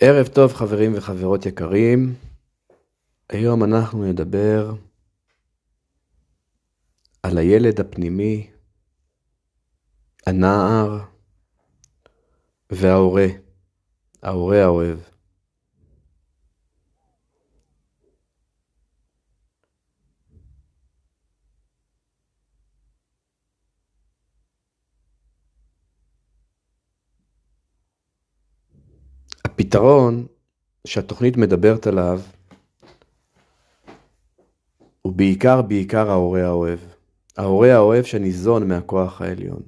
ערב טוב חברים וחברות יקרים, היום אנחנו נדבר על הילד הפנימי, הנער וההורה, ההורה האוהב. הפתרון שהתוכנית מדברת עליו הוא בעיקר בעיקר ההורה האוהב. ההורה האוהב שניזון מהכוח העליון.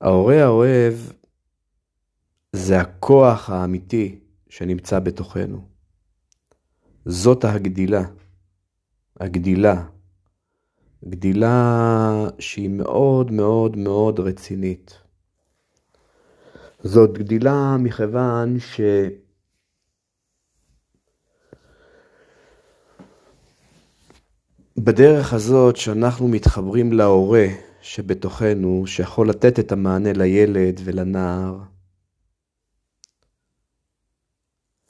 ההורה האוהב זה הכוח האמיתי שנמצא בתוכנו. זאת הגדילה. הגדילה. גדילה שהיא מאוד מאוד מאוד רצינית. זאת גדילה מכיוון ש... בדרך הזאת שאנחנו מתחברים להורה שבתוכנו, שיכול לתת את המענה לילד ולנער,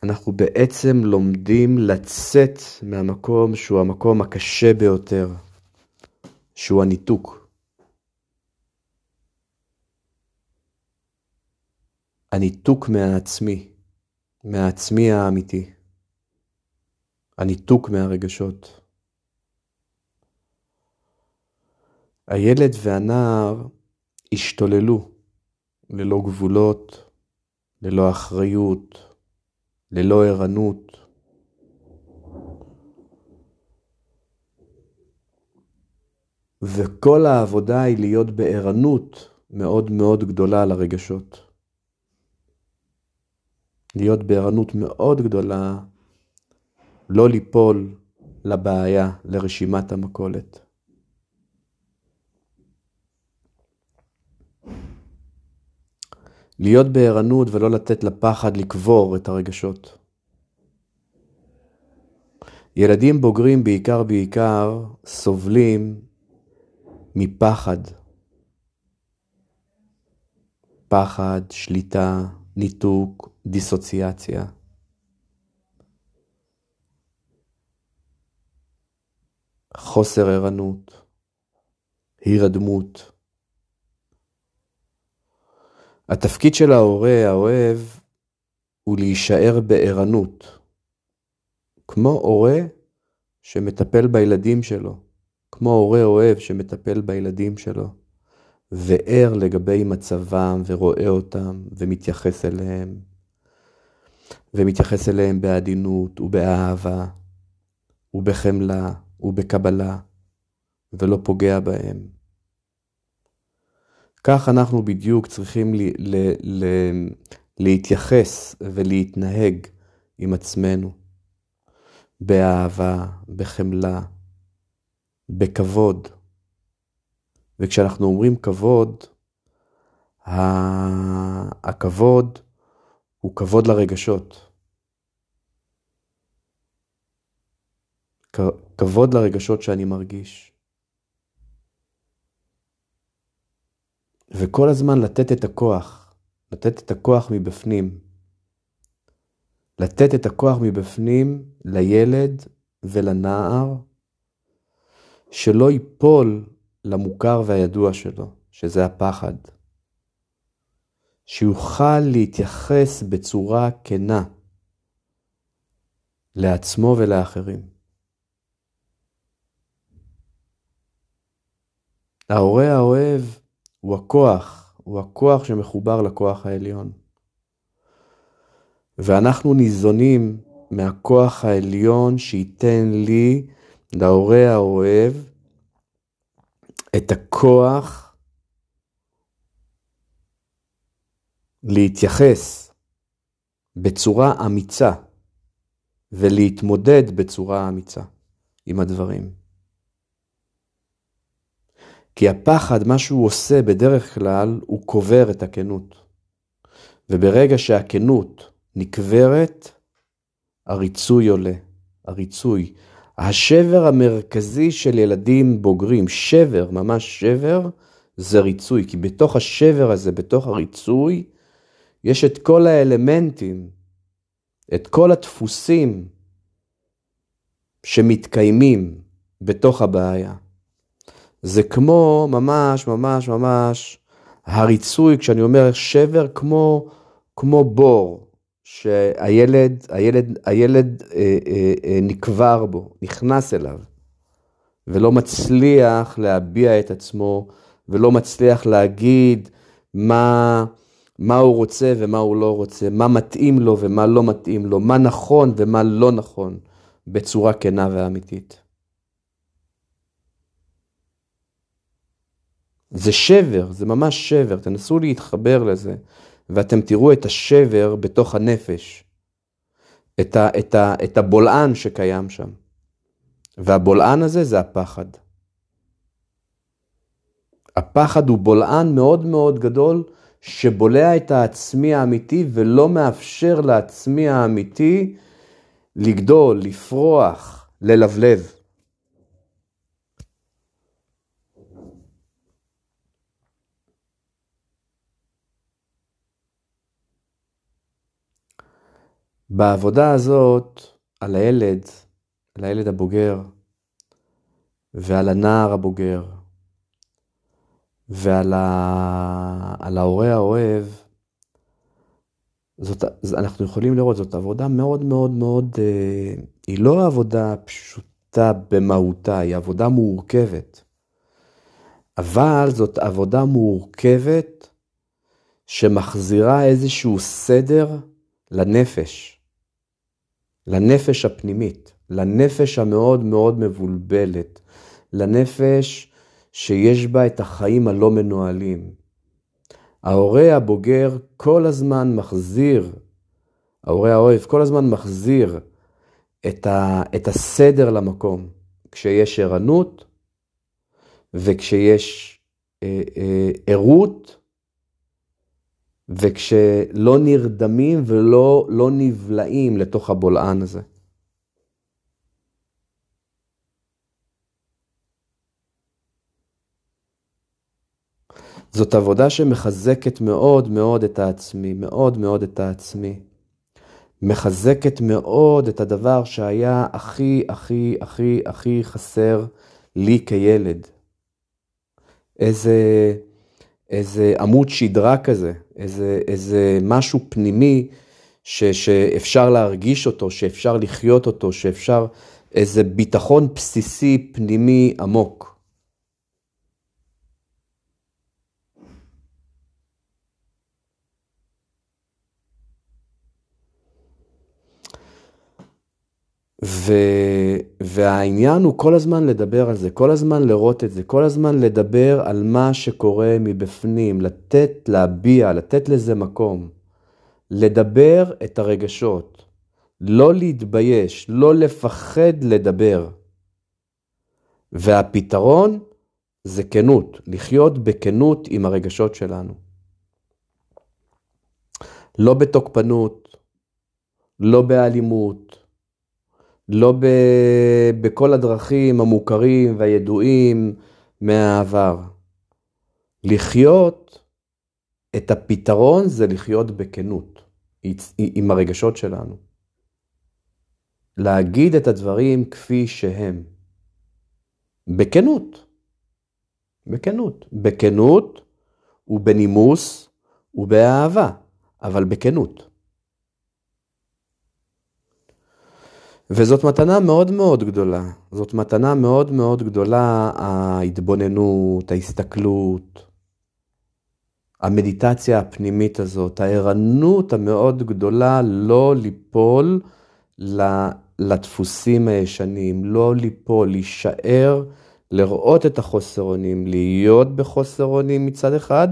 אנחנו בעצם לומדים לצאת מהמקום שהוא המקום הקשה ביותר, שהוא הניתוק. הניתוק מהעצמי, מהעצמי האמיתי. הניתוק מהרגשות. הילד והנער השתוללו ללא גבולות, ללא אחריות, ללא ערנות. וכל העבודה היא להיות בערנות מאוד מאוד גדולה לרגשות. להיות בערנות מאוד גדולה, לא ליפול לבעיה, לרשימת המכולת. להיות בערנות ולא לתת לפחד לקבור את הרגשות. ילדים בוגרים בעיקר בעיקר סובלים מפחד. פחד, שליטה, ניתוק, דיסוציאציה. חוסר ערנות, הירדמות. התפקיד של ההורה האוהב הוא להישאר בערנות, כמו הורה שמטפל בילדים שלו, כמו הורה אוהב שמטפל בילדים שלו. וער לגבי מצבם ורואה אותם ומתייחס אליהם, ומתייחס אליהם בעדינות ובאהבה ובחמלה ובקבלה, ולא פוגע בהם. כך אנחנו בדיוק צריכים ל- ל- ל- להתייחס ולהתנהג עם עצמנו, באהבה, בחמלה, בכבוד. וכשאנחנו אומרים כבוד, הכבוד הוא כבוד לרגשות. כבוד לרגשות שאני מרגיש. וכל הזמן לתת את הכוח, לתת את הכוח מבפנים. לתת את הכוח מבפנים לילד ולנער, שלא ייפול למוכר והידוע שלו, שזה הפחד. שיוכל להתייחס בצורה כנה לעצמו ולאחרים. ההורה האוהב הוא הכוח, הוא הכוח שמחובר לכוח העליון. ואנחנו ניזונים מהכוח העליון שייתן לי, להורה האוהב, את הכוח להתייחס בצורה אמיצה ולהתמודד בצורה אמיצה עם הדברים. כי הפחד, מה שהוא עושה בדרך כלל, הוא קובר את הכנות. וברגע שהכנות נקברת, הריצוי עולה. הריצוי. השבר המרכזי של ילדים בוגרים, שבר, ממש שבר, זה ריצוי. כי בתוך השבר הזה, בתוך הריצוי, יש את כל האלמנטים, את כל הדפוסים שמתקיימים בתוך הבעיה. זה כמו ממש ממש ממש הריצוי, כשאני אומר שבר כמו, כמו בור, שהילד הילד, הילד אה, אה, אה, נקבר בו, נכנס אליו, ולא מצליח להביע את עצמו, ולא מצליח להגיד מה, מה הוא רוצה ומה הוא לא רוצה, מה מתאים לו ומה לא מתאים לו, מה נכון ומה לא נכון, בצורה כנה ואמיתית. זה שבר, זה ממש שבר, תנסו להתחבר לזה, ואתם תראו את השבר בתוך הנפש, את, ה, את, ה, את הבולען שקיים שם. והבולען הזה זה הפחד. הפחד הוא בולען מאוד מאוד גדול, שבולע את העצמי האמיתי ולא מאפשר לעצמי האמיתי לגדול, לפרוח, ללבלב. בעבודה הזאת, על הילד, על הילד הבוגר, ועל הנער הבוגר, ועל ה... ההורה האוהב, זאת, אנחנו יכולים לראות, זאת עבודה מאוד מאוד מאוד, אה, היא לא עבודה פשוטה במהותה, היא עבודה מורכבת. אבל זאת עבודה מורכבת שמחזירה איזשהו סדר לנפש. לנפש הפנימית, לנפש המאוד מאוד מבולבלת, לנפש שיש בה את החיים הלא מנוהלים. ההורה הבוגר כל הזמן מחזיר, ההורה האוהב כל הזמן מחזיר את, ה, את הסדר למקום, כשיש ערנות וכשיש אה, אה, וכשלא נרדמים ולא לא נבלעים לתוך הבולען הזה. זאת עבודה שמחזקת מאוד מאוד את העצמי, מאוד מאוד את העצמי. מחזקת מאוד את הדבר שהיה הכי הכי הכי הכי חסר לי כילד. איזה... איזה עמוד שדרה כזה, איזה, איזה משהו פנימי ש, שאפשר להרגיש אותו, שאפשר לחיות אותו, שאפשר, איזה ביטחון בסיסי פנימי עמוק. ו... והעניין הוא כל הזמן לדבר על זה, כל הזמן לראות את זה, כל הזמן לדבר על מה שקורה מבפנים, לתת, להביע, לתת לזה מקום. לדבר את הרגשות, לא להתבייש, לא לפחד לדבר. והפתרון זה כנות, לחיות בכנות עם הרגשות שלנו. לא בתוקפנות, לא באלימות, לא ב, בכל הדרכים המוכרים והידועים מהעבר. לחיות את הפתרון זה לחיות בכנות עם הרגשות שלנו. להגיד את הדברים כפי שהם. בכנות. בכנות. בכנות ובנימוס ובאהבה, אבל בכנות. וזאת מתנה מאוד מאוד גדולה. זאת מתנה מאוד מאוד גדולה, ההתבוננות, ההסתכלות, המדיטציה הפנימית הזאת, הערנות המאוד גדולה לא ליפול לדפוסים הישנים, לא ליפול, להישאר, לראות את החוסר אונים, להיות בחוסר אונים מצד אחד,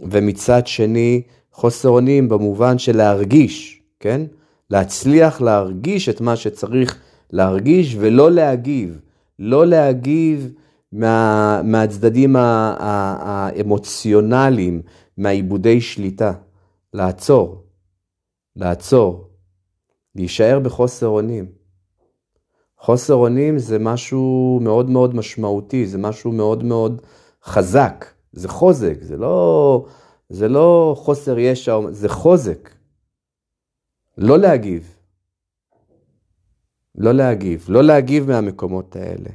ומצד שני חוסר אונים במובן של להרגיש, כן? להצליח להרגיש את מה שצריך להרגיש ולא להגיב, לא להגיב מה, מהצדדים האמוציונליים, מהעיבודי שליטה, לעצור, לעצור, להישאר בחוסר אונים. חוסר אונים זה משהו מאוד מאוד משמעותי, זה משהו מאוד מאוד חזק, זה חוזק, זה לא, זה לא חוסר ישע, זה חוזק. לא להגיב. לא להגיב, לא להגיב מהמקומות האלה.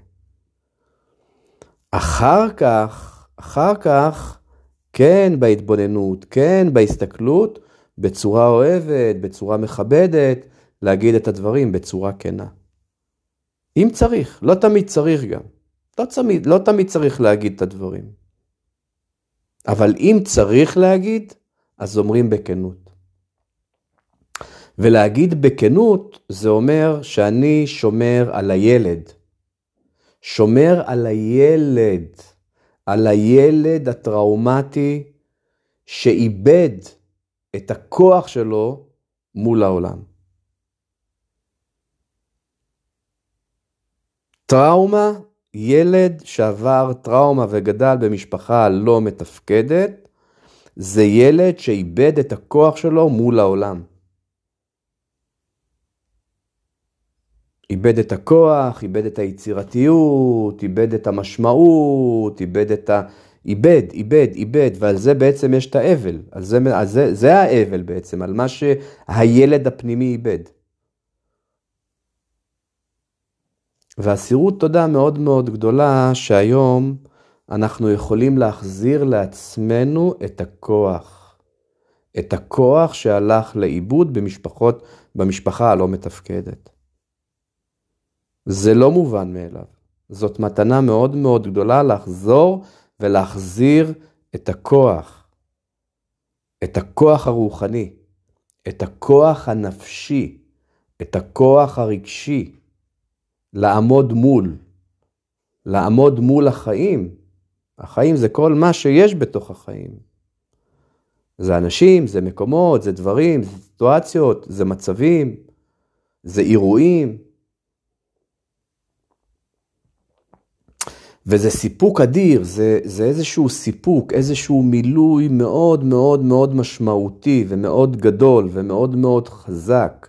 אחר כך, אחר כך, כן בהתבוננות, כן בהסתכלות, בצורה אוהבת, בצורה מכבדת, להגיד את הדברים בצורה כנה. אם צריך, לא תמיד צריך גם. לא תמיד, לא תמיד צריך להגיד את הדברים. אבל אם צריך להגיד, אז אומרים בכנות. ולהגיד בכנות, זה אומר שאני שומר על הילד. שומר על הילד, על הילד הטראומטי שאיבד את הכוח שלו מול העולם. טראומה, ילד שעבר טראומה וגדל במשפחה לא מתפקדת, זה ילד שאיבד את הכוח שלו מול העולם. איבד את הכוח, איבד את היצירתיות, איבד את המשמעות, איבד את ה... איבד, איבד, איבד, ועל זה בעצם יש את האבל. על זה, על זה, זה האבל בעצם, על מה שהילד הפנימי איבד. ואסירות תודה מאוד מאוד גדולה שהיום אנחנו יכולים להחזיר לעצמנו את הכוח. את הכוח שהלך לאיבוד במשפחות, במשפחה הלא מתפקדת. זה לא מובן מאליו. זאת מתנה מאוד מאוד גדולה לחזור ולהחזיר את הכוח, את הכוח הרוחני, את הכוח הנפשי, את הכוח הרגשי, לעמוד מול, לעמוד מול החיים. החיים זה כל מה שיש בתוך החיים. זה אנשים, זה מקומות, זה דברים, זה סיטואציות, זה מצבים, זה אירועים. וזה סיפוק אדיר, זה, זה איזשהו סיפוק, איזשהו מילוי מאוד מאוד מאוד משמעותי ומאוד גדול ומאוד מאוד חזק.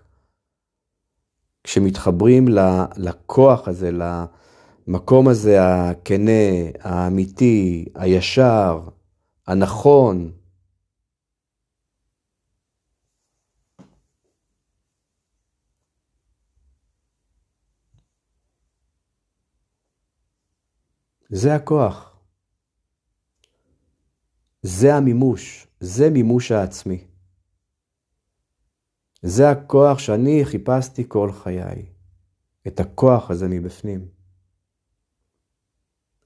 כשמתחברים לכוח הזה, למקום הזה הכנה, האמיתי, הישר, הנכון, זה הכוח. זה המימוש, זה מימוש העצמי. זה הכוח שאני חיפשתי כל חיי. את הכוח הזה מבפנים.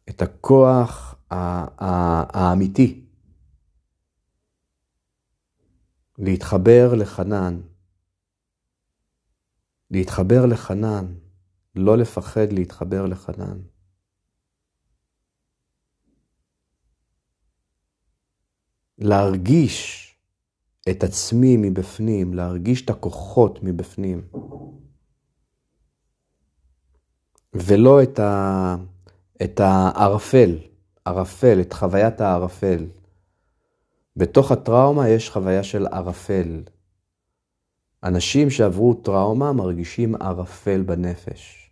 את הכוח האמיתי. להתחבר לחנן. להתחבר לחנן, לא לפחד להתחבר לחנן. להרגיש את עצמי מבפנים, להרגיש את הכוחות מבפנים. ולא את, ה... את הערפל, ערפל, את חוויית הערפל. בתוך הטראומה יש חוויה של ערפל. אנשים שעברו טראומה מרגישים ערפל בנפש.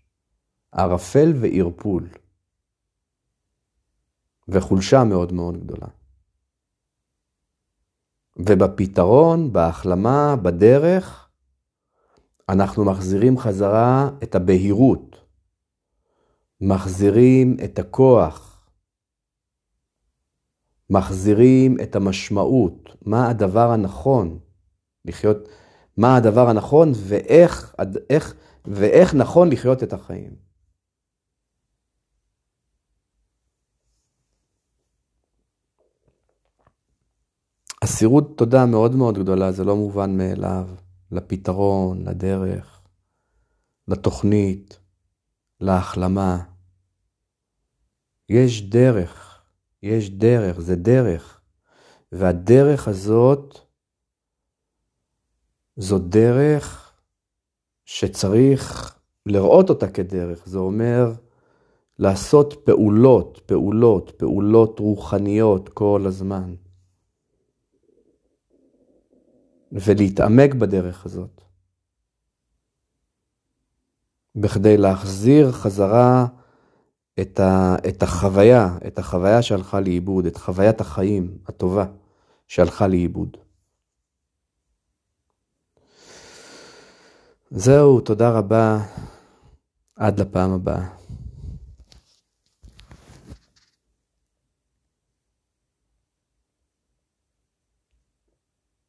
ערפל וערפול. וחולשה מאוד מאוד גדולה. ובפתרון, בהחלמה, בדרך, אנחנו מחזירים חזרה את הבהירות, מחזירים את הכוח, מחזירים את המשמעות, מה הדבר הנכון? לחיות, מה הדבר הנכון ואיך, איך, ואיך נכון לחיות את החיים. אסירות תודה מאוד מאוד גדולה, זה לא מובן מאליו, לפתרון, לדרך, לתוכנית, להחלמה. יש דרך, יש דרך, זה דרך. והדרך הזאת, זו דרך שצריך לראות אותה כדרך. זה אומר לעשות פעולות, פעולות, פעולות רוחניות כל הזמן. ולהתעמק בדרך הזאת. בכדי להחזיר חזרה את, ה, את החוויה, את החוויה שהלכה לאיבוד, את חוויית החיים הטובה שהלכה לאיבוד. זהו, תודה רבה. עד לפעם הבאה.